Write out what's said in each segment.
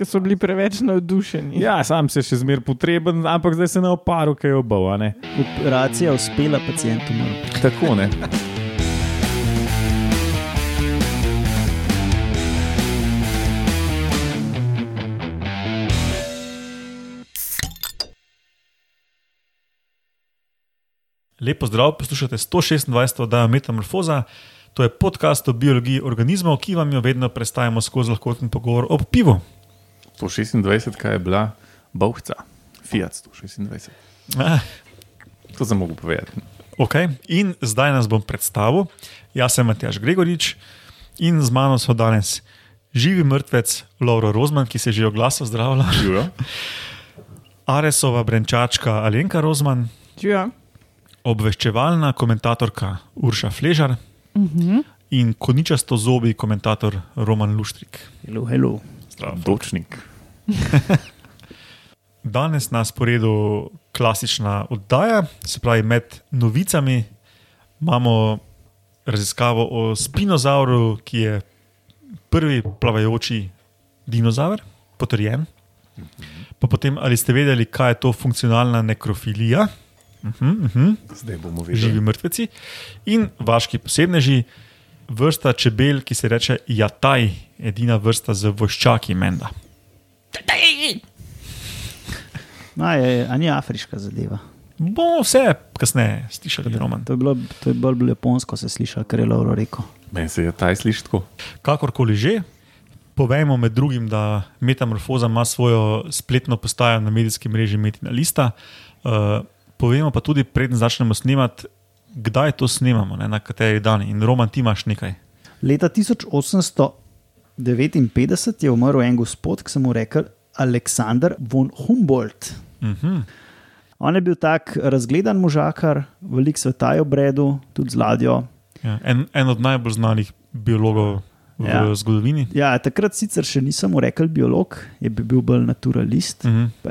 Ker so bili preveč navdušeni. Ja, sam se še zmeraj potreben, ampak zdaj se na oparu, kaj je obal. a ne? Operacija uspela, pacijent umrl. Tako ne. Lepo zdrav, poslušate 126. oddajo Metamorfoza. To je podcast o biologiji organizmov, ki vam jo vedno predstavimo skozi lahkoten pogovor o pivu. 126, kaj je bila, Bovca, Fiat 126. Ah, To sem mogel povedati. okay. In zdaj nas bom predstavil. Jaz sem Matjaš Gregorič in z mano so danes živi mrtvec Lauro Rozman, ki se je že oglasil, zdravlja, Živijo? Aresova brenčačka Alenka Rozman, Ja. obveščevalna komentatorka Urša Fležar uh -huh. in koničasto zobi komentator Roman Luštrik. Hello, hello. Dočnik. Danes na sporedu klasična oddaja, se pravi med novicami imamo raziskavo o spinozauru, ki je prvi plavajoči dinozaver, potrjen. Pa potem, ali ste vedeli, kaj je to funkcionalna nekrofilija, uh -huh, uh -huh. Zdaj bomo živi videli. mrtveci, in vaški posebneži, vrsta čebel, ki se reče Jataj, edina vrsta z voščaki menda. No, je, a ni afriška zadeva. Bomo vse kasneje slišali, ja. Roman. To je, bilo, to je bolj japonsko se slišal, kar je Lauro rekel. Meni se je taj sliši tako. Kakorkoli že, povejmo med drugim, da Metamorfoza ima svojo spletno postajo na medijskem mreži Metina Lista. Uh, povemo pa tudi, preden začnemo snemati, kdaj to snemamo, ne, na kateri dan. In Roman, ti imaš nekaj. Leta 1859 je umrl en gospod, ki se mu rekel Aleksandr von Humboldt. Uh -huh. On je bil tak razgledan možakar, velik sveta je obredu, tudi z ladjo. ja, en, en od najbolj znanih biologov ja. Ja. zgodovini. Ja, takrat sicer še nisem rekel biolog, je bi bil bolj naturalist. Uh -huh. Pa,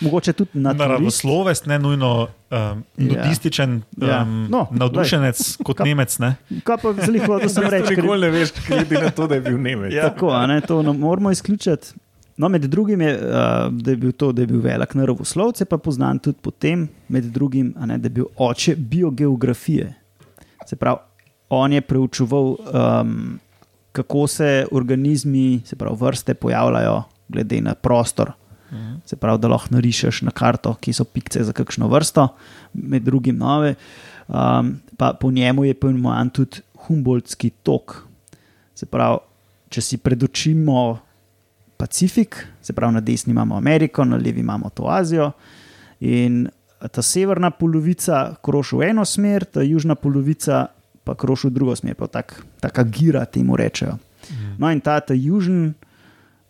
mogoče tudi naturalist. Naravoslovec, ne nujno um, nudističen, Ja. um, No, navdušenec kot Kaj- Nemec. Ne? Kaj pa zelo hodil sem reči? ker- Nikoli ne veš, glede na to, da je bil Nemec. Ja. Tako, a ne, to ne moramo izključiti. No, med drugim je, uh, da je bil to, da je bil velik naravoslovec, je pa poznan tudi po tem, med drugim, a ne, da je bil oče biogeografije. Se pravi, on je preučeval, um, kako se organizmi, se pravi, vrste pojavljajo glede na prostor. Se pravi, da lahko narišeš na karto, ki so pikce za kakšno vrsto, med drugim nove. Um, pa po njemu je poimenovan tudi Humboldtski tok. Se pravi, če si predočimo Pacifik, se pravi, na desni imamo Ameriko, na levi imamo to Azijo. In ta severna polovica kroži v eno smer, ta južna polovica pa kroži v drugo smer, pa tak, taka gira temu rečejo. No, in ta, ta, južn,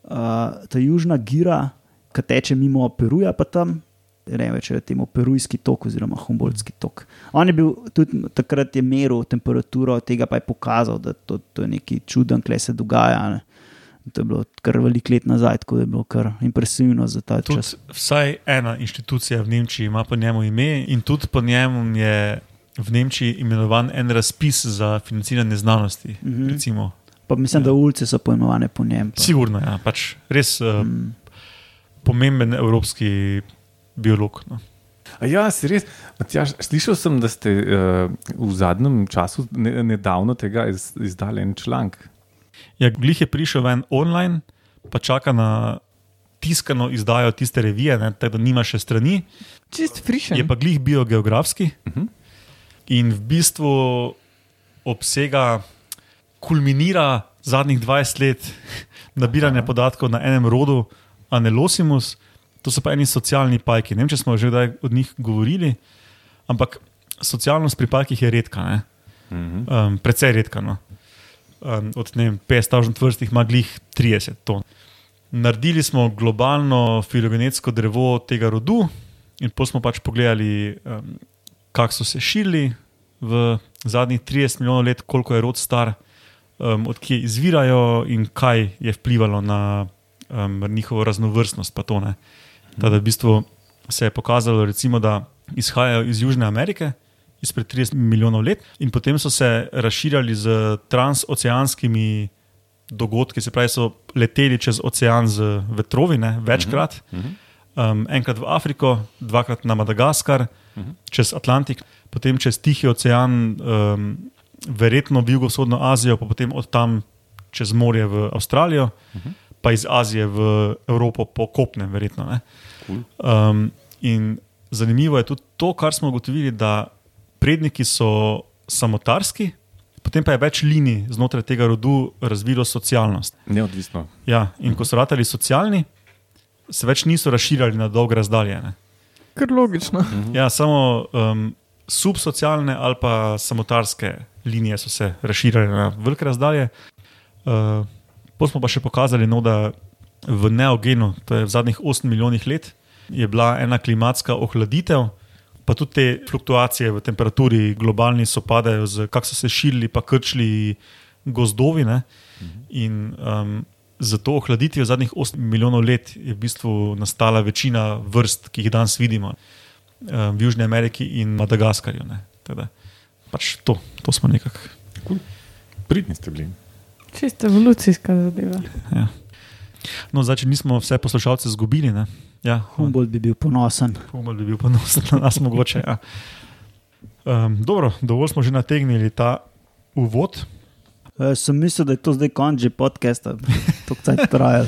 uh, ta južna gira, ki teče mimo Peruja, pa tam. Ne vem, če je temu perujski tok oziroma Humboldtski tok. On je bil tudi takrat je meril temperaturo, tega pa je pokazal, da to, to je nekaj čuden, kaj se dogaja. Ne. To je bilo kar veliko let nazaj, tako da je bilo kar impresivno za ta Tudi čas. vsaj ena inštitucija v Nemčiji ima po njemu ime, in tudi po njemu je v Nemčiji imenovan en razpis za financiranje znanosti. Mm Mhm. -hmm. Pa mislim, da ulice so poimenovane po njem. Pa. Sigurno, ja, pač res uh, Mm. pomemben evropski biolog. No. A Ja, si res. Matjaž, slišal sem, da ste uh, v zadnjem času ne, nedavno tega iz, izdali en članek. Ja, glih je prišel ven online, pa čaka na tiskano izdajo tiste revije, ne, tako da nima še strani. Čist frišen. Je pa glih biogeografski Uh -huh. In v bistvu obsega, kulminira zadnjih 20 let nabiranja Aha. podatkov na enem rodu, Anelosimus, to so pa eni socialni pajki. Ne vem, če smo že kdaj od njih govorili, ampak socialnost pri pajkih je redka, ne? -huh. um, precej redka. No? Um, od ne vem, 50 vrst jih ima glih 30 ton. Naredili smo globalno filogenetsko drevo tega rodu, in potem smo pač pogledali, um, kako so se širili v zadnjih 30 milijonov let, koliko je rod star, um, odkje izvirajo in kaj je vplivalo na um, njihovo raznovrstnost. to, ne. Tako da v bistvu se je pokazalo, recimo, da izhajajo iz Južne Amerike, izpred 30 milijonov let, in potem so se razširjali z transoceanskimi dogodki, se pravi, so leteli čez ocean z vetrovi, ne, večkrat. Um, enkrat v Afriko, dvakrat na Madagaskar, čez Atlantik, potem čez Tihi ocean, um, verjetno v jugovzhodno Azijo, pa potem od tam čez morje v Avstralijo, pa iz Azije v Evropo po kopnem, verjetno. ne. Um, in zanimivo je tudi to, kar smo ugotovili, da predniki so samotarski, potem pa je več linij znotraj tega rodu razvilo socialnost. Neodvisno. Ja, in ko so ratali socialni, se več niso razširjali na dolge razdalje. Ne. Kar logično. Ja, samo um, subsocialne ali pa samotarske linije so se razširjale na velike razdalje. Uh, Potem smo pa še pokazali, no, da v neogenu, to je v zadnjih 8 milijonih let, je bila ena klimatska ohladitev, pa tudi te fluktuacije v temperaturi globalni sopadajo z kako so se širili, pa krčili gozdovi. Ne? In um, za to ohladitvijo zadnjih 8 milijonov let je v bistvu nastala večina vrst, ki jih danes vidimo um, v Južni Ameriki in Madagaskarju. Pač to, to smo nekako. Pridni ste bili. Čisto evolucijska zadeva. Ja. No, zdaj, če nismo vse poslušalce izgubili, ne? ja, Humboldt bi bil ponosen. Humboldt bi bil ponosen na nas, mogoče. Ja. Um, dobro, dovolj smo že nategnili ta uvod. E, sem mislil, da je to zdaj konč že podcasta, to kaj traja.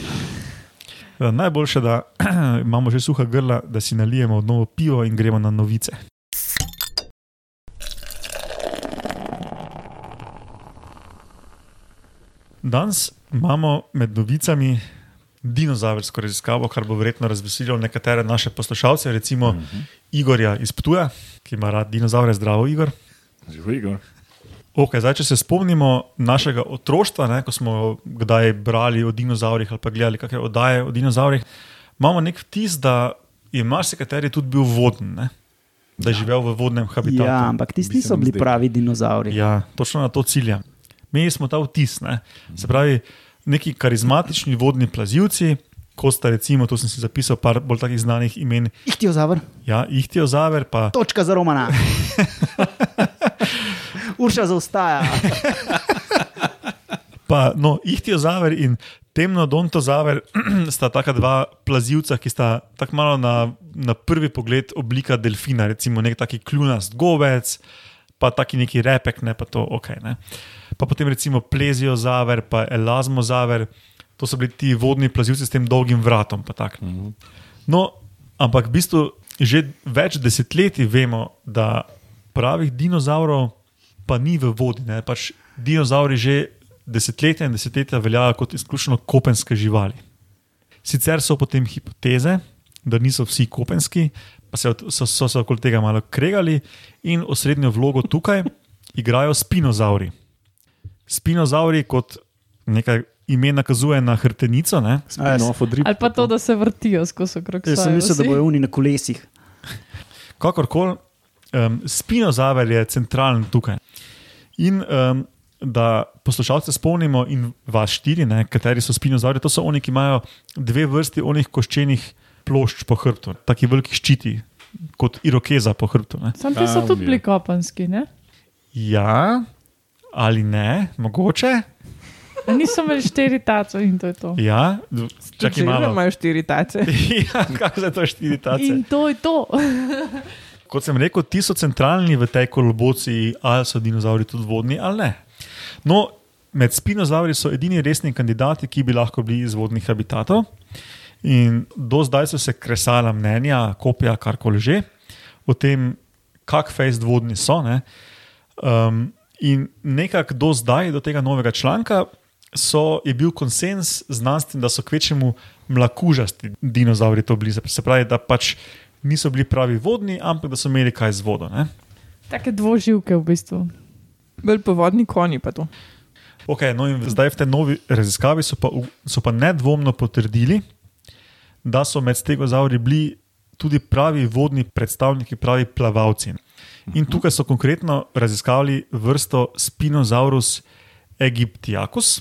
Uh, najboljše, da imamo že suha grla, da si nalijemo novo pivo in gremo na novice. Danes imamo med novicami dinozavrsko raziskavo, kar bo verjetno razveselilo nekatere naše poslušalce, recimo uh -huh. Igorja iz Ptuja, ki ima rad dinozaure, zdravo, Igor. Živi ga. Okay, zdaj, če se spomnimo našega otroštva, ne, ko smo kdaj brali o dinozaurih ali pa gledali kakšne oddaje o dinozaurih, imamo nek vtis, da je marsikateri tudi bil voden, ne, da je živel v vodnem habitatu. Ja, ampak tisti niso mi bili zdelo. pravi dinozauri. Ja, točno na to ciljam. Imeli smo ta vtis, ne? se pravi, neki karizmatični vodni plazilci, kot sta recimo, tu sem si zapisal par bolj takih znanih imen, Ihtiozaver, ja, Ihtiozaver, pa točka za Romana. Urša zaostaja. Pa, no, Ihtiozaver in temnodontozaver sta taka dva plazilca, ki sta tako malo na, na prvi pogled oblika delfina, recimo nek taki kljunast gobec, pa taki neki repek, ne pa to ok. Ne. Pa potem recimo pleziozaver, pa elazmozaver, to so bili ti vodni plazilci s tem dolgim vratom. pa tak. No, ampak v bistvu že več desetletij vemo, da pravih dinozavrov pa ni v vodi. Ne. Pač dinozauri že desetletja in desetletja veljajo kot izključno kopenske živali. Sicer so potem hipoteze, da niso vsi kopenski, pa se, od- so, so se okoli tega malo kregali in osrednjo vlogo tukaj igrajo spinozauri. Spinozauri, kot nekaj ime nakazuje na hrbtenico, ne? Spin-off od rib. Ali pa to, da se vrtijo skozi okrog Jaz sem mislil, da bojo oni na kolesih. kakorkoli, um, spinozaver je centralen tukaj. In um, da poslušalce spomnimo, in vas štiri, ne, kateri so spinozauri, to so oni, ki imajo dve vrsti onih koščenih plošč po hrbtu, taki veliki ščiti, kot irokeza po hrbtu. Ne. Sam ti so tudi bili kopenski, ne? Ja, ali ne, mogoče. A Niso imeli štiri taco in to je to. Ja, čakaj imajo štiri tace. ja, kako se to štiri tace? In to je to. Kot sem rekel, ti so centralni v tej kolobociji, ali so dinozauri tudi vodni ali ne. No, med spinozauri so edini resni kandidati, ki bi lahko bili iz vodnih habitatov. In do zdaj so se kresala mnenja, kopija, karkoli že, o tem, kak fejst vodni so. Ne. Um, in nekako do zdaj, do tega novega članka, so, je bil konsens znanstven, da so kvečemu mlakužasti dinozauri to bili. Se pravi, da pač niso bili pravi vodni, ampak da so imeli kaj z vodo. Ne. Take dvoživke v bistvu. Bolj povodni konji pa to. Okay, no in zdaj v tej novi raziskavi so pa, so pa nedvomno potrdili, da so med stegozauri bili tudi pravi vodni predstavniki, pravi plavalci. In tukaj so konkretno raziskali vrsto Spinosaurus aegyptiacus,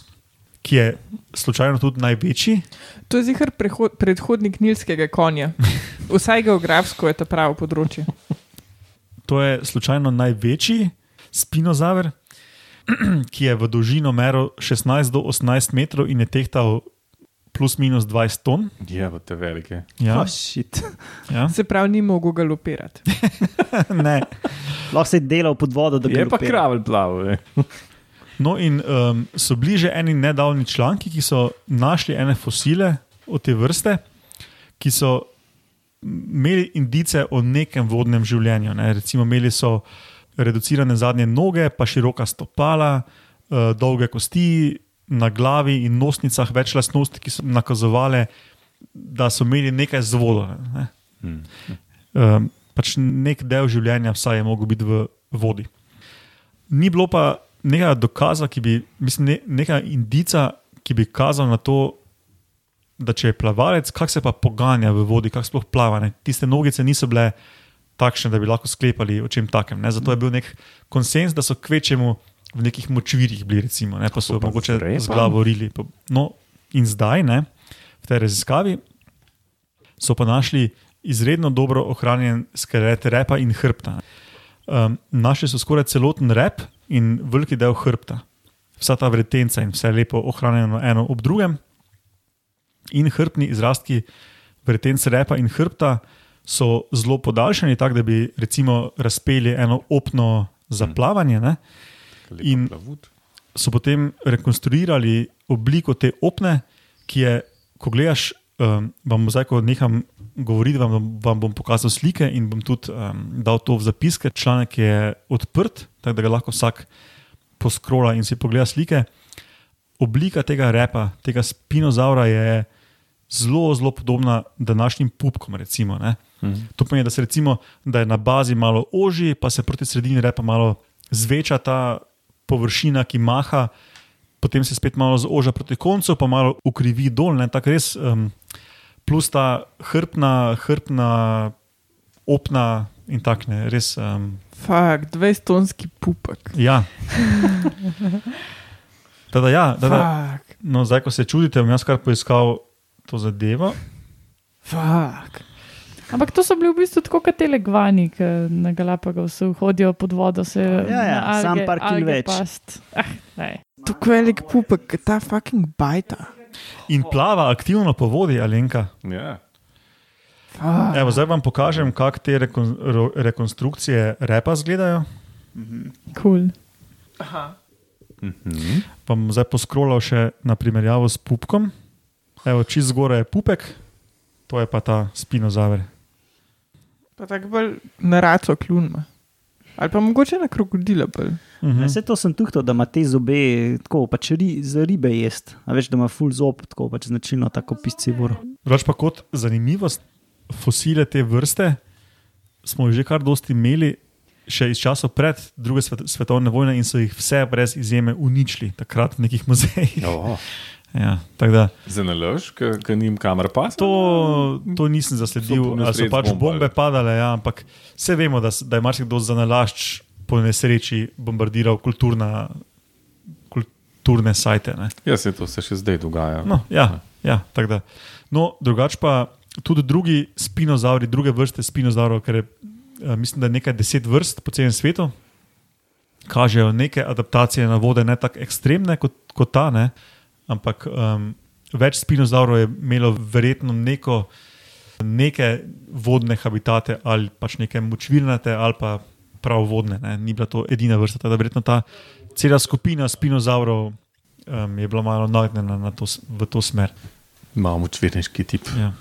ki je slučajno tudi največji. To je zihar predhodnik nilskega konja. Vsaj geografsko je to pravo področje. To je slučajno največji spinozaver. ki je v dolžino meril 16 do 18 metrov in je tehtal plus minus 20 ton. Je pa te velike. Ja, Oh, shit. ja. Se pravi, ni mogel galopirati. ne. Lahko se je delal pod vodo, da bi Je pa galopira. kravelj plaval. No, in um, so bili že eni nedavni članki, ki so našli ene fosile od te vrste, ki so imeli indice o nekem vodnem življenju. Ne. Recimo, imeli so reducirane zadnje noge, pa široka stopala, uh, dolge kosti na glavi in nosnicah, več lastnosti, ki so nakazovale, da so imeli nekaj z vodo. Ne. Hmm. Um, pač nek del življenja, vsaj je mogel biti v vodi. Ni bilo pa nekega dokaza, ki bi, mislim, ne, nekega indica, ki bi kazal na to, da če je plavalec, kako se pa poganja v vodi, kako sploh plava. Ne. Tiste nogice niso bile takšne, da bi lahko sklepali o čem takem. Ne. Zato je bil nek konsens, da so kvečemu v nekih močvirjih bili, recimo, ne, pa so pa mogoče z repom? z glavo rili. No, in zdaj, ne, v tej raziskavi, so pa našli izredno dobro ohranjen skelet repa in hrbta. Um, našli so skoraj celoten rep in veliki del hrbta, vsa ta vretenca in vse lepo ohranjeno eno ob drugem. In hrbtni izrastki vretenc repa in hrbta so zelo podaljšani, tako da bi recimo razpeli eno opno za plavanje. Ne? In- so potem rekonstruirali obliko te opne, ki je, ko gledaš, um, vam bom zdaj, ko neham govoriti, vam, vam bom pokazal slike in bom tudi um, dal to v zapiske. Članek je odprt, tako da ga lahko vsak poskrola in si pogleda slike. Oblika tega repa, tega spinozaura je zelo, zelo podobna današnjim pupkom. Recimo, ne. Mhm. To pomeni, da, recimo, da je na bazi malo ožji, pa se proti sredini repa malo zveča ta površina, ki maha, potem se spet malo zoža proti koncu, pa malo ukrivi dol. ne, Tako res, um, plus ta hrbna, hrbna, opna in tako ne, res. Um, Fak, 20-tonski pupek. ja. Tada, ja, tada, Fak, no, zdaj, ko se čudite, bom jaz kar poiskal to zadevo. fak. Ampak to so bili v bistvu tako kot telegvani, ki na Galapagosu hodijo pod vodo. Se, Ja, ja, alge- par kil več. past. Ah, ne. Tako velik pupek, ta fucking bajta. In plava aktivno po vodi, Alenka. Ja. Fak. Evo, zdaj vam pokažem, kako te rekon, rekonstrukcije repa izgledajo. Cool. Mhm. Vam zdaj poskrolal še na primerjavo s pupkom. Evo, čist zgoraj je pupek, to je pa ta spinozaver. Pa tako bolj na raco klunma. Ali pa mogoče na krokodila bolj. Mhm. Vse to sem tuhtal, da ima te zobe tako, pač ri, za ribe jest. A veš, da ima full zob, tako pač značilno, tako pisci voro. Drugač pa kot zanimivost, fosile te vrste smo že kar dosti imeli, še iz časov pred druge svet, svetovne vojne, in so jih vse brez izjeme uničili, takrat v nekih muzejih. Oh. Ja, da, Za nalož, ker nim kamera pas. to, to nisem zasledil, ali so pač bombali. bombe padale, ja, ampak vse vemo, da, da je marsikdo za nalašč po nesreči bombardiral kulturna, kulturne sajte. Ne. Ja, se to se še zdaj dogaja. No, ja, ja, tako da. No, drugače pa tudi drugi spinozauri, druge vrste spinozaurov, ker je, eh, mislim, da je nekaj deset vrst po celem svetu, kažejo neke adaptacije na vode, ne tako ekstremne kot, kot ta, ne, ampak um, več spinozaurov je imelo verjetno neko, neke vodne habitate ali pač neke močvirnate ali pa prav vodne, ne. ni bila to edina vrsta. Tako da verjetno ta cela skupina spinozaurov um, je bila malo nagnjena na to, v to smer. Imamo čvirniški tip. Ja.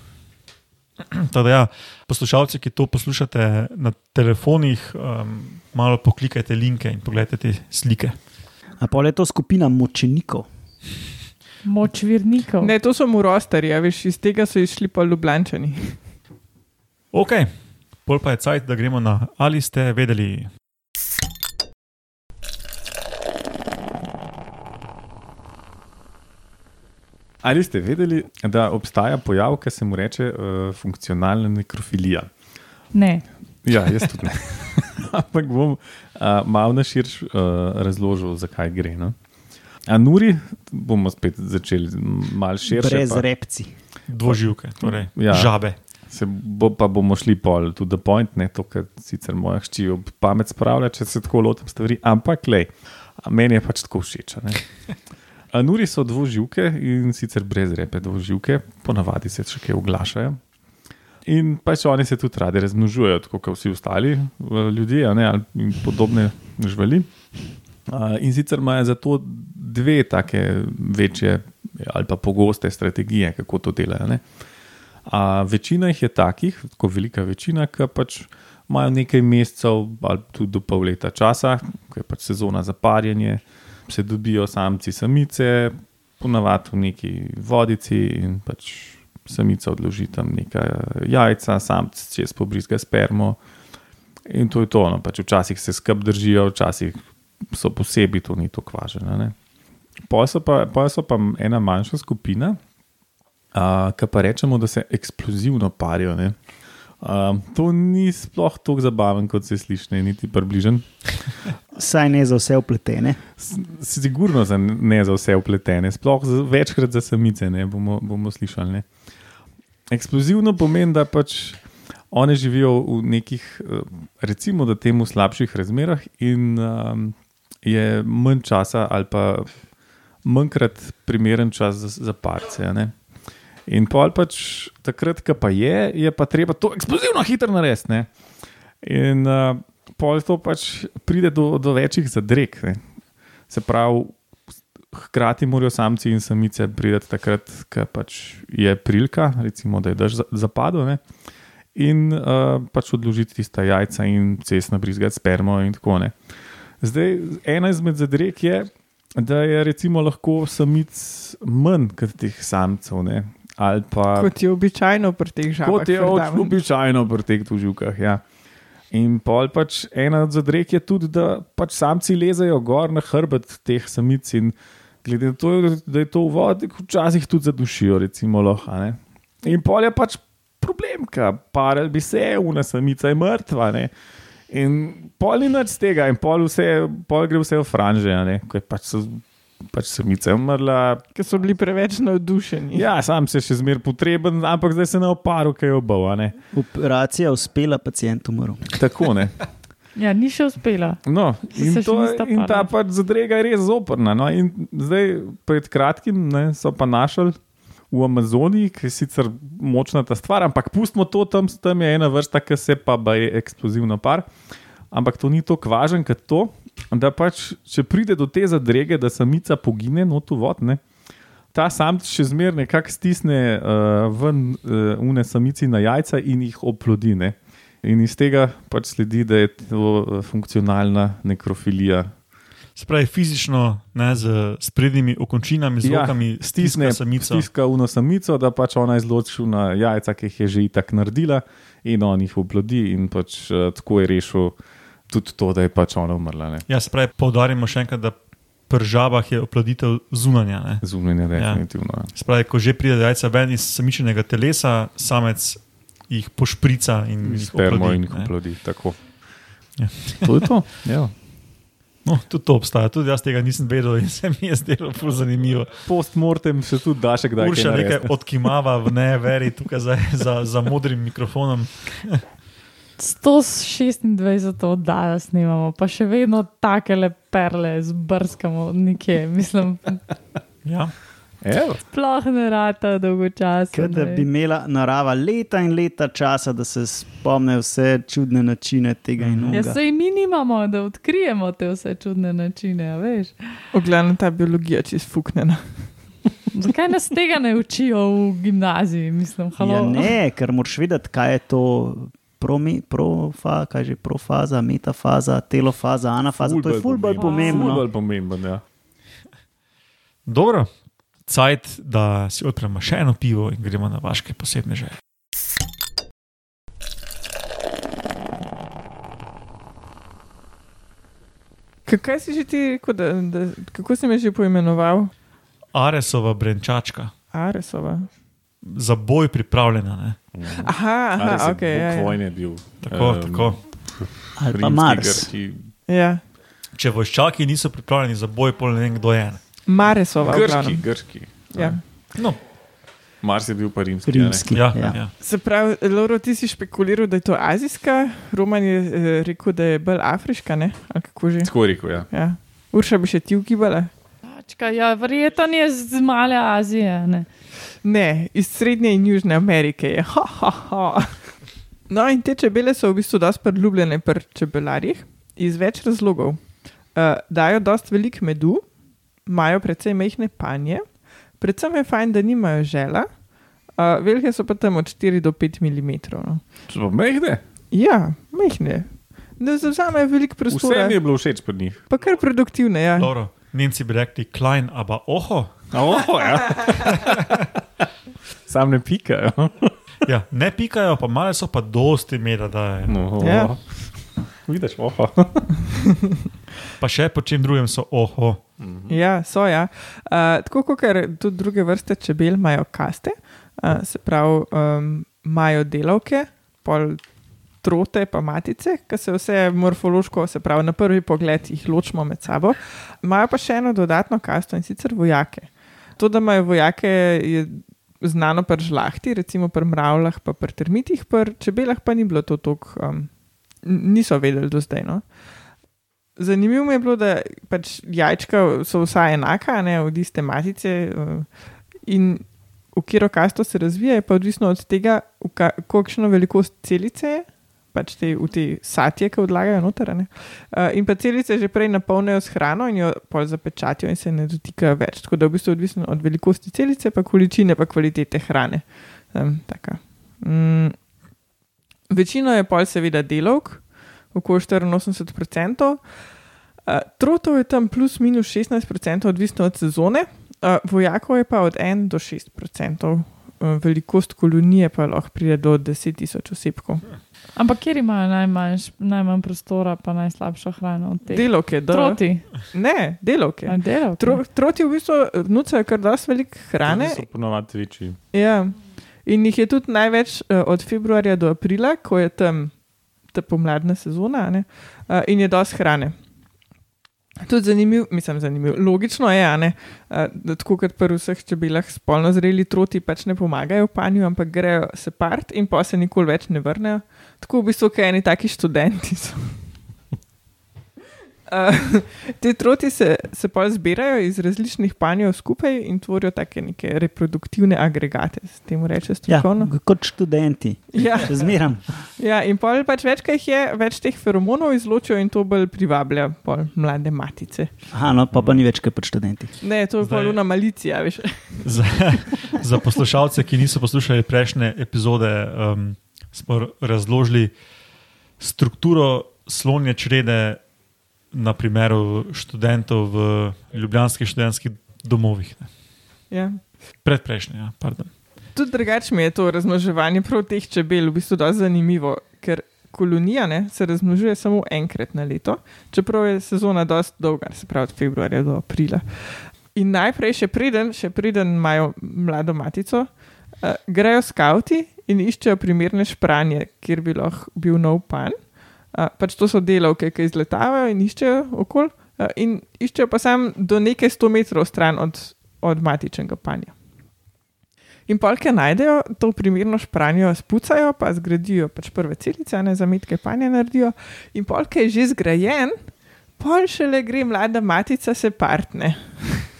Tada, ja, poslušalci, ki to poslušate na telefonih, um, malo poklikajte linke in pogledajte te slike. A pa je to skupina močenikov. Moč virnikov. Ne, to so mu rostari, a veš, iz tega so išli pa ljubljančani. Ok, pol pa je cajt, da gremo na ali ste vedeli. Ali ste vedeli, da obstaja pojav, ki se mu reče uh, funkcionalna nekrofilija? Ne. Ja, jaz tudi ne. Ampak bom uh, malo na širš uh, razložil, zakaj gre. No? A nuri, bomo spet začeli malo širše. Brez pa- repci. Dvoživke, torej Ja. žabe. Se bo, pa bomo šli pol to the point, ne to, kar sicer moja hči ob pamet spravlja, če se tako lotim stvari. Ampak, lej, A Meni je pač tako všeč. a ne. A Nuri so dvoživke in sicer brez repe dvoživke, ponavadi se še kaj oglašajo. In pač oni se tudi radi razmnožujejo, tako kot vsi ostali eh, ljudje a ne, ali podobne živali. In sicer imajo zato dve take večje ali pa pogoste strategije, kako to delajo. Ne. A, večina jih je takih, tako velika večina, ki pač imajo nekaj mesecev ali tudi do pol leta časa, ko je pač sezona za parjenje, se dobijo samci, samice, ponavadi v neki vodici in pač samica odloži tam nekaj jajca, samc čez pobrizga spermo. In to je to. No. Pač včasih se skrb držijo, včasih so posebej, to ni tako važno. Pol so, pa- pol so pa ena manjša skupina, uh, ki pa rečemo, da se eksplozivno parijo. ne. Uh, to ni sploh tako zabaven, kot se sliši, niti približen. Saj ne za vse upletene. S- Sigurno za ne za vse upletene, sploh za, večkrat za samice, ne, bomo, bomo slišali. Ne. Eksplozivno pomeni, da pač one živijo v nekih, eh, recimo, da temu slabših razmerah, in um, je manj časa, ali pa manjkrat primeren čas za, za parce. In pol pač takrat, ko pa je, je pa treba to eksplozivno hitro narediti. ne. In uh, pol to pač pride do, do večjih zadreg. Ne. Se pravi, hkrati morajo samci in samice priti takrat, ko pač je prilika, recimo, da je dež za- zapadel. Ne. In uh, pač odložiti tista jajca in cestno brizgati spermo in tako naprej. Zdaj, ena izmed zadreg je, da je recimo lahko samic manj kot teh samcev. Ne? Ali pa Kot je običajno pri teh žabah. kot je verjamem. običajno pri teh tuživkah. Ja. In pol pač ena od zadreg je tudi, da pač samci lezajo gor na hrbet teh samic in glede na to, da je to v vodi, včasih tudi zadušijo, recimo lahko. a ne. In pol je pač problem, ker parel bi se, una samica je mrtva. Ne? In pol ni nič tega, in pol, vse, pol gre vse v franže, a ne, ko je pač, so, pač samica umrla, Ker so bili preveč navdušeni. Ja, sam se še zmeraj potreben, ampak zdaj se ne oparu, kaj je ne. Operacija uspela, pacijent umrl. Tako ne. Ja, ni še uspela. No, in, to, in ta pač zadrega je res zoprna. No, in zdaj, pred kratkim, ne, so pa našli v Amazoniji, ki je sicer močna ta stvar, ampak pustimo to, tam, tam je ena vrsta, ki se pa je eksplozivno par. Ampak to ni tako važen kot to, da pač, če pride do te zadrege, da samica pogine, no tu vod, ne. Ta samc še zmeraj nekako stisne uh, ven uh, une samici na jajca in jih oplodi. Ne. In iz tega pač sledi, da je to eh, funkcionalna nekrofilija. Spravi fizično, ne, z sprednjimi okončinami, z Ja, rokami, Stisne stiska samico. stiska uno samico, da pač ona izloči na jajca, ki jih je že itak naredila, in on jih oplodi, in pač uh, tako je rešil tudi to, da je pač ona umrla. Ne. Ja, spravi, poudarimo še enkrat, da pri žabah je oploditev zunanja. Ne. Zunanje, definitivno. Ja. Spravi, ko že pride jajca ven iz samičnega telesa, samec jih pošprica in jih Spermo oplodi, in jih oplodi. Tako. Ja. To je to. Ja. No, tudi to obstaja, tudi jaz tega nisem vedel in se mi je zdelo ful zanimivo. Postmortem se tudi da še kdaj. Urša kaj nekaj narediti. odkimava v ne veri tukaj za, za, za modrim mikrofonom. 126 oddaja snemamo, pa še vedno take le perle zbrskamo nekje. Mislim, Ja. Evo. sploh ne rata dolgočasno. Kot da bi imela narava leta in leta časa, da se spomne vse čudne načine tega in Ja, onega. sej mi nimamo, da odkrijemo te vse čudne načine, a veš. Ogledam ta biologija čist fuknjena. Zakaj nas tega ne učijo v gimnaziji? Mislim, halo. Ja, ne, ker moraš vedeti, kaj je to. Promi, profa, kaj že profaza, metafaza, telofaza, anafaza. To je ful bolj Ful pomembno. pomemben, ja. Dobro, cajt, da si odpremo še eno pivo in gremo na vaše posebne želje. Kaj si že ti rekel, da, da, kako si me že poimenoval? Aresova brenčačka, Aresova. za boj pripravljena. Ne? Aha, aha ok. Ja, ja. Je bil. Tako, em, tako. Ali pa Mars. grški, ja. Če vojščaki niso pripravljeni za boj, pol ne vem, kdo je. Maresova. Grški, grški. Ja. No, Mars je bil pa rimski. a ne? Rimski. ja, Ja. ja. Se pravi, Lauro, ti si špekuliral, da je to azijska, Roman je eh, rekel, da je bolj afriška, ne? Ali kako že? Tako rekel, ja. Ja. Urša bi še ti ugibala? Pačka, ja, verjetno je z male Azije. Ne? Ne, iz Srednje in Južne Amerike je. Ha, ha, ha. No, in te čebele so v bistvu dosti priljubljene pri čebelarjih iz več razlogov. Uh, dajo dosti velik medu, imajo precej mehke panje, predvsem je fajn, da nimajo žela, uh, velike so pa tam od 4 do 5 mm. No. So pa mehne. Ja, mehke. Ne zauzamejo veliko Vse prostora, mi je bilo všeč pri njih. pa kar produktivne. Ja. Dobro, Nemci bi rekli klein, aba oho. Oh, ja. Sam ne pikajo. Ja, ne pikajo, pa male so pa dosti meda daje. No, Ja. Vidiš, oho. Pa še po čem drugem so oho. Ja, so ja. Uh, tako kot tudi druge vrste čebel imajo kaste, uh, se pravi, um, imajo delavke, pol trote, pa matice, ki se vse morfološko, se pravi, na prvi pogled jih ločimo med sabo. Imajo pa še eno dodatno kasto in sicer vojake. To, da imajo vojake, je znano pri žlahti, recimo pri mravljah, pa pri termitih, pri čebelah pa ni bilo to tako, um, niso vedeli do zdaj. No? Zanimivo mi je bilo, da pač jajčka so vsa enaka, ne od iste matice. eh, In v katero kasto se razvija, je pa odvisno od tega, ka- kolikšno velikost celice je, pač te, v te satje, ki odlagajo noter. ne. Eh, In pa celice že prej napolnijo s hrano in jo pol zapečatijo in se ne dotikajo več. Tako da je v bistvu odvisno od velikosti celice, pa količine, pa kvalitete hrane. Um, taka. mm. Večino je pol seveda delovk, okoli 84%. Uh, trotov je tam plus minus 16%, odvisno od sezone, uh, vojakov je pa od 1 do 6%. Uh, velikost kolonije pa lahko pride do 10 tisoč osebkov. Ampak kjer imajo najmanj, najmanj prostora, pa najslabšo hrano od teh? Delovke, da. Troti. Ne, delovke. A, delavke. Tro, troti v bistvu nucajo kar dosti veliko hrane. So ponovadi večji. Ja. In jih je tudi največ od februarja do aprila, ko je tam ta pomladna sezona, ne, uh, in je dosti hrane. Tudi zanimivo, mislim, zanimiv. logično je, ne, da tako kot pri vseh čebelah, spolno zreli troti pač ne pomagajo panju, ampak grejo se part in pa se nikoli več ne vrnejo. Tako v bistvu, kaj eni taki študenti so. Uh, te troti se, se pa zbirajo iz različnih panjev skupaj in tvorijo take neke reproduktivne agregate, se temu reče Ja, strokovno. kot študenti, Ja, še zmeram. ja, in pol pač več, kaj jih je, več teh feromonov izločijo in to bolj privablja pol mlade matice. Aha, no, pa, pa ni več kot pri študentih. Ne, to je Zdaj- pol una malicija, veš. Za, za poslušalce, ki niso poslušali prejšnje epizode, um, smo razložili strukturo slonje črede na primeru študentov v ljubljanskih študentskih domovih. Ne. Ja. Predprejšnje, ja, pardon. Tudi drugače mi je to razmnoževanje prav teh čebel v bistvu dosti zanimivo, ker kolonija ne, se razmnožuje samo enkrat na leto, čeprav je sezona dosti dolga, se pravi od februarja do aprila. In najprej, še preden, še preden imajo mlado matico, uh, grejo skavti in iščejo primerne špranje, kjer bi lahko bil nov pan. Uh, pač to so delavke, ki izletavajo in iščejo okol, uh, in iščejo pa sam do nekaj sto metrov stran od, od matičnega panja. In polke najdejo, to primerno špranjo spucajo, pa zgradijo pač prve celice, ne zametke panja naredijo. In polke je že zgrajen, pol šele gre mlada matica se partne.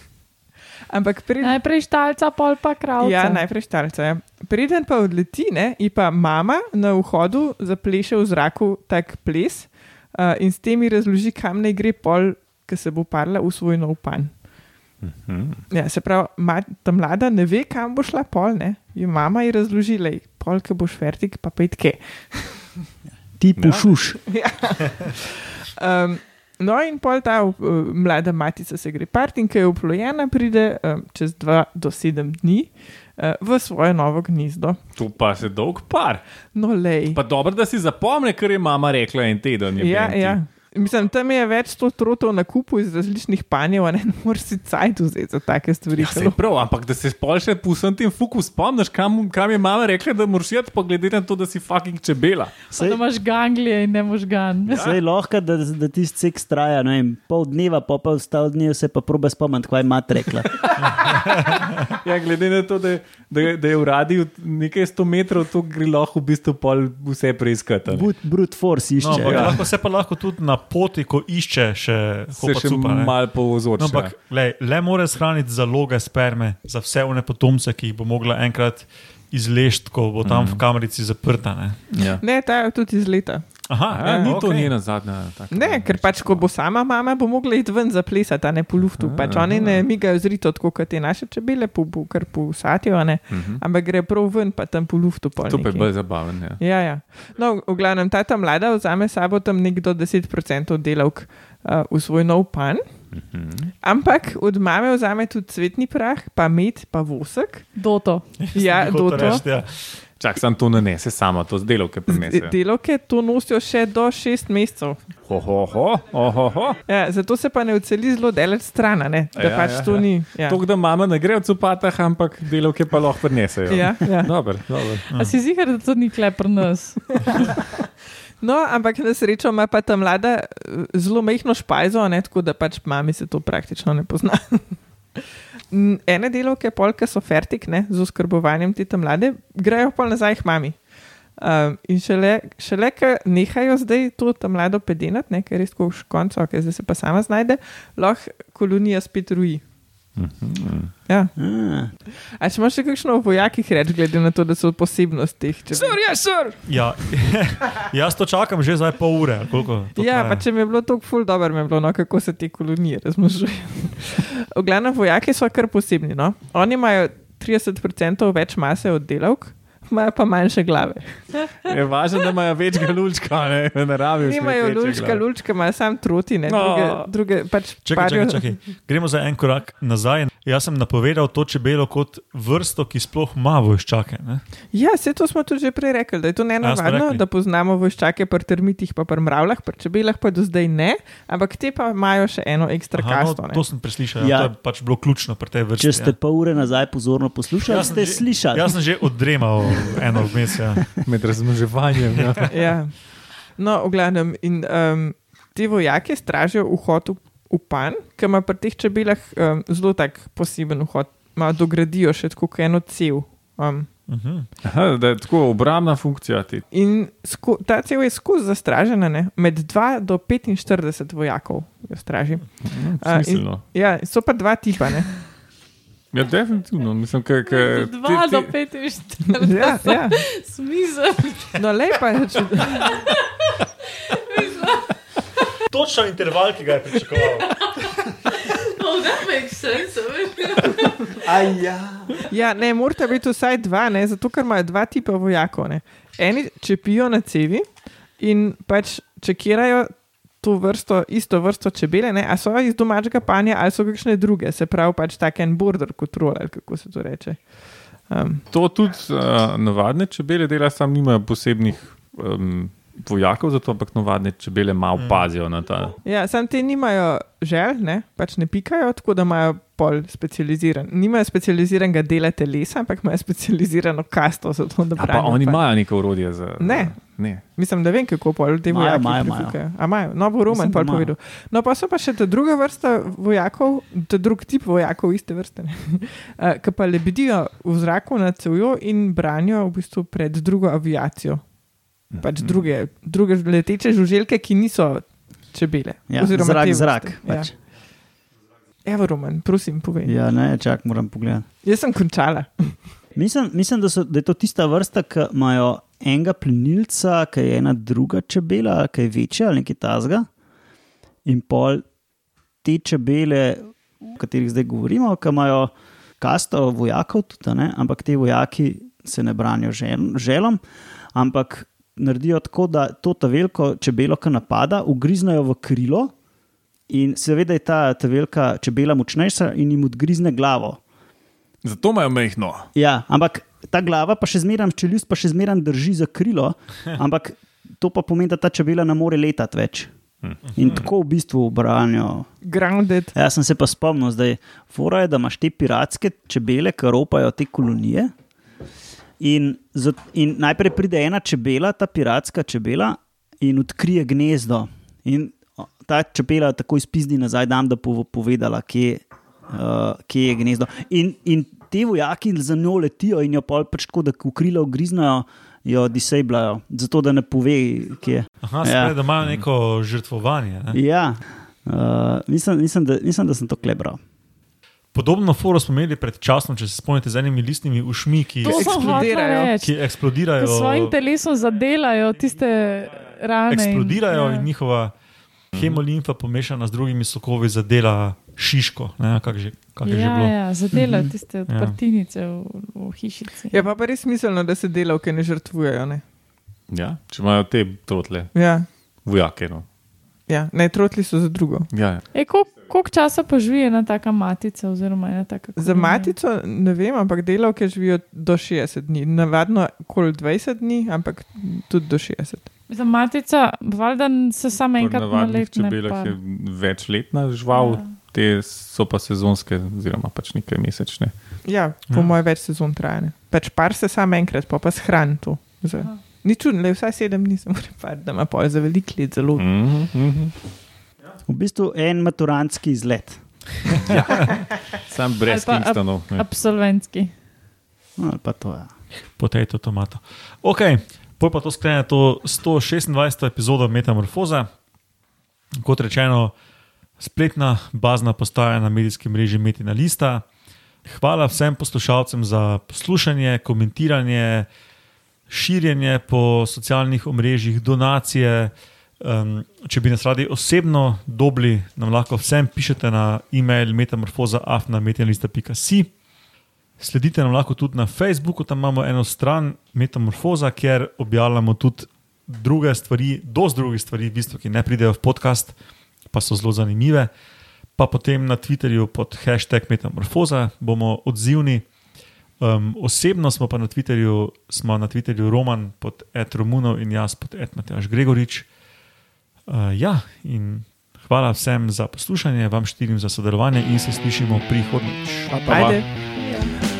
Ampak pri, Najprej štalca, pol pa kravca. Ja, najprej štalca. Ja. Preden pa odleti, ne, in pa mama na vhodu zapleše v zraku tak ples uh, in s temi razloži, kam naj gre pol, ki se bo parla v svoj nov pan. Ja, se pravi, ma, ta mlada ne ve, kam bo šla pol, ne. In mama ji razloži, da je pol, ki boš vertik, pa petke. Ti pušuš. Um, no, in pol ta uh, mlada matica se gre part in ki je uplojena, pride um, čez 2 do 7 dni uh, v svoje novo gnezdo. To pa se dolg par. No, lej. Pa dobro, da si zapomne, kar je mama rekla en teden. je Ja, Benti. ja. Mislim, tam je več sto trotov na kupu iz različnih panjev, a ne, ne moreš si cajt vzeti za take stvari. Ja, se prav, ampak da se spol še pusem tem fuku spomniš, kam, kam je mama rekla, da moraš iti, pa glede na to, da si fucking čebela. Pa da imaš ganglije in ne možgan. Ja. Sej lahko, da, da tisti seks traja ne vem, pol dneva, pa pa vstal dnev se pa probe spomniti, kaj je mat rekla. Ja, glede na to, da, da, da je v radiju nekaj sto metrov, to gre lahko v bistvu pol vse preiskati. Brut, force No, išče. ampak ja. lahko se pa lahko tudi na poti, ko išče še Se hopa še cupa. ne. malo povzroča. No, ampak lej, le more shraniti zaloge sperme za vse one potomce, ki jih bo mogla enkrat izlešti, ko bo tam mm. v kamerici zaprta. Ne? ja. Ne, ta je tudi iz leta. Aha, A, ni to okej. njena zadnja. taka- Ne, ker pač, ko bo sama mama, bo mogla iti ven zaplesati, a ne po luftu. Pač oni ne migajo zrito, tako kot te naše čebele, po, po, kar po satijo, ne. Mhm. ampak gre prav ven, pa tam po luftu. To pa je bolj zabaven. Ja. Ja, ja. No, v glavnem, ta ta mlada vzame sabo tam nekdo 10% delavk uh, v svoj nov pan, Mhm. ampak od mame vzame tudi cvetni prah, pa med, pa vosek. Doto. Ja, doto. reči, ja. Čak, sam to ne nese sama, to z delovke prinese. De- Delavke to nosijo še do šest mesecev. Ho, ho, ho, ho, ho, ho. Ja, zato se pa ne uceli zelo daleč stran, da Ja, pač ja, to ja. ni. Ja. To, da mama ne gre v copatah, ampak delovke pa lahko prinesejo. Ja, ja. Dober, dober. A si zigar, da to ni klepr nas? No, ampak na srečo ima pa ta mlada eh, zelo mehko špajzo, a ne, tako da pač mami se to praktično ne pozna. Ene delovke, polke so fertik ne, z oskrbovanjem te tam mlade, grejo pa nazaj k mami. Um, in šele, šele ker nehajo zdaj to tam mlado pedenati, ne, ker je res tako v koncu, okay, zdaj se pa sama znajde, lahko kolonija spet ruji. Ja. Ah, A če imaš še kakšno o vojakih reči, glede na to, da so posebnost teh? Če... Sir, ja, sir. Ja, jaz to čakam že zdaj pol ure. ali Koliko, Ja, traja? pa če mi je bilo to ful dobro, mi je bilo, no, kako se te kolonije razmnožujejo. v glavnem, vojaki so kar posebni. No? Oni imajo 30% več mase od delavk, imajo pa manjše glave. Je važno, da imajo več galulčka, ne, ne rabijo. Nimajo lučka, lučka, imajo sam troti, ne, No. druge, druge pač Čakaj, parijo- čakaj, čakaj. Gremo za en korak nazaj. Jaz sem napovedal to čebelo kot vrsto, ki sploh ima vojščake. Ne? Ja, vse to smo tudi že prej rekli, da je to smo nenavadno, rekli. da poznamo vojščake pri termitih, pa pri mravljah, pri čebelah pa do zdaj ne, ampak te pa imajo še eno ekstra Aha, kasto. no, ne. to sem preslišal. Ja. Ja. To je pač bilo ključno pri tej vrsti. če ste ja. pol ure nazaj pozorno poslušali, sem ste že- slišali. Jaz sem že oddremal eno vmes. Ja. Med razmnoževanjem. Ja. Ja. No, v glavnem, in um, ti vojaki stražijo vhod v, v pan, ki ima pri teh čebelah um, zelo tak poseben vhod, malo dogradijo še tako kot eno cev. Um, Mhm. Aha, da je tako obrambna funkcija. Ti. in sko, ta cev je skozi zastražena, ne? med 2 do 45 vojakov jo straži. Mhm, A, in-. Ja, so pa dva tipa. Ne? Ja, definitivno. Mislim, ka, ka, Dva do ti, 45. Ja, ja. Smisel. No, lepa je. Če, Točen interval, ki ga je pričakoval. Oh, that makes sense. ja. ja, ne, morate biti vsaj dva, ne? zato ker imajo dva tipa vojakov. Ne? Eni čepijo na cevi in pač čekirajo to vrsto, isto vrsto čebele, ne? a so iz domačega panja ali so kakšne druge, se pravi pač tak en border control, ali kako se to reče. Um, to tudi uh, navadne čebele dela, sam nimajo posebnih um, vojakov, zato ampak navadne čebele malo pazijo na ta. ja, sam te nimajo žel, ne? pač ne pikajo, tako da imajo pol specializiran. Nimajo specializiranega dela telesa, ampak imajo specializirano kasto za to, da A pa oni imajo neko urodje za. Ne. ne. Mislim, da vem, kako pol te vojaki imajo, imajo, no bo Roman pol povedal. No pa so pa še ta druga vrsta vojakov, ta drug tip vojakov iste vrste, uh, ki pa lebedijo v zraku nad cevjo in branijo v bistvu pred drugo aviacijo. Pač druge, druge leteče žuželke, ki niso čebele. Ja, oziroma zrak, zrak. Pač. Ja. Evo, Roman, prosim, povej. Ja. Ja, ne, čak, moram pogledati. Jaz sem končala. Mislim, mislim da, so, da je to tista vrsta, ki imajo enega plenilca, ki je ena druga čebela, ki je večja ali nekaj tasga. In pol te čebele, o katerih zdaj govorimo, ki imajo kasto vojakov, tudi, ne, ampak te vojaki se ne branijo žel, želom, ampak naredijo tako, da to ta veliko čebelo, ki napada, ugriznejo v krilo. In seveda je ta, ta velika čebela močnejša in jim odgrizne glavo. Zato imajo mehno. Ja, ampak ta glava, pa še zmeraj čeljust, pa še zmeraj drži za krilo, ampak to pa pomeni, da ta čebela ne more letati več. In tako v bistvu branijo. Grounded. Jaz sem se pa spomnil, zdaj, fora je, da imaš te piratske čebele, ki ropajo te kolonije. In, in najprej pride ena čebela, ta piratska čebela, in odkrije gnezdo. In ta čebela takoj spizdi nazaj, dam, da bo povedala, kje, uh, kje je gnezdo. In, in te vojaki za njo letijo in jo pol pač tako, da ko krilo ugriznajo, jo disablajo, zato da ne pove, kje je. Aha, Ja. spet, da imajo neko žrtvovanje. Ne? Ja, uh, mislim, mislim, da, mislim, da sem to klebral. Podobno foro smo imeli pred časom, če se spomnite, z enimi listnimi ušmi, ki, To eksplodirajo. ki eksplodirajo. S svojim telesom zadelajo tiste rane. eksplodirajo in, ja. in njihova hemolimfa pomešana z drugimi sokovi zadela šiško. Ne, kak že, kak je že Ja, bilo. ja, zadelajo Mhm. tiste odprtinice v, v hišici. Je pa, pa res smiselno, da se delavke ne žrtvujejo. Ne? Ja, če imajo te trotle, Ja. vojake. No. Ja, ne, trotli so za drugo. Ja, ja. E, koliko, koliko časa pa živi ena taka matica? Oziroma ena taka Za kolonija? matico ne vem, ampak delavke živijo do 60 dni. Navadno kol 20 dni, ampak tudi do 60. Za matica, valjda se samo enkrat na navadnih let ne čebelah par. je večletna žival, Ja. te so pa sezonske, oziroma pač nekaj mesečne. Ja, po Ja. mojem več sezon trajane. Pač par se samo enkrat, pa pa shrani to. Za. Aha. Ni čudno, le vsaj sedem dni se mora par, da ima pol za velik let zelo. Mm. Mm -hmm. V bistvu en maturantski izlet. Sam brez pa ab-. Absolventski. No, ali pa to je. Potato, tomato. Ok, poj pa to sklene to 126. epizodo Metamorfoza. Kot rečeno, spletna bazna postaja na medijskem mreži Metina Lista. Hvala vsem poslušalcem za poslušanje, komentiranje, širjenje po socialnih omrežjih, donacije. Um, če bi nas radi osebno dobili, nam lahko vsem pišete na e-mail metamorfoza.afna.metina.si. Sledite nam lahko tudi na Facebooku, tam imamo eno stran Metamorfoza, kjer objavljamo tudi druge stvari, dosti drugih stvari, v bistvu, ki ne pridejo v podcast, pa so zelo zanimive. Pa potem na Twitterju pod hashtag Metamorfoza bomo odzivni. Um, osebno smo pa na Twitterju, smo na Twitterju Roman pod Ed Romunov in jaz pod Ed Matjaš Gregorič. Uh, ja, in hvala vsem za poslušanje, vam štirim za sodelovanje in se slišimo prihodnjič. Pa, pa, pa. Ajde. Ja.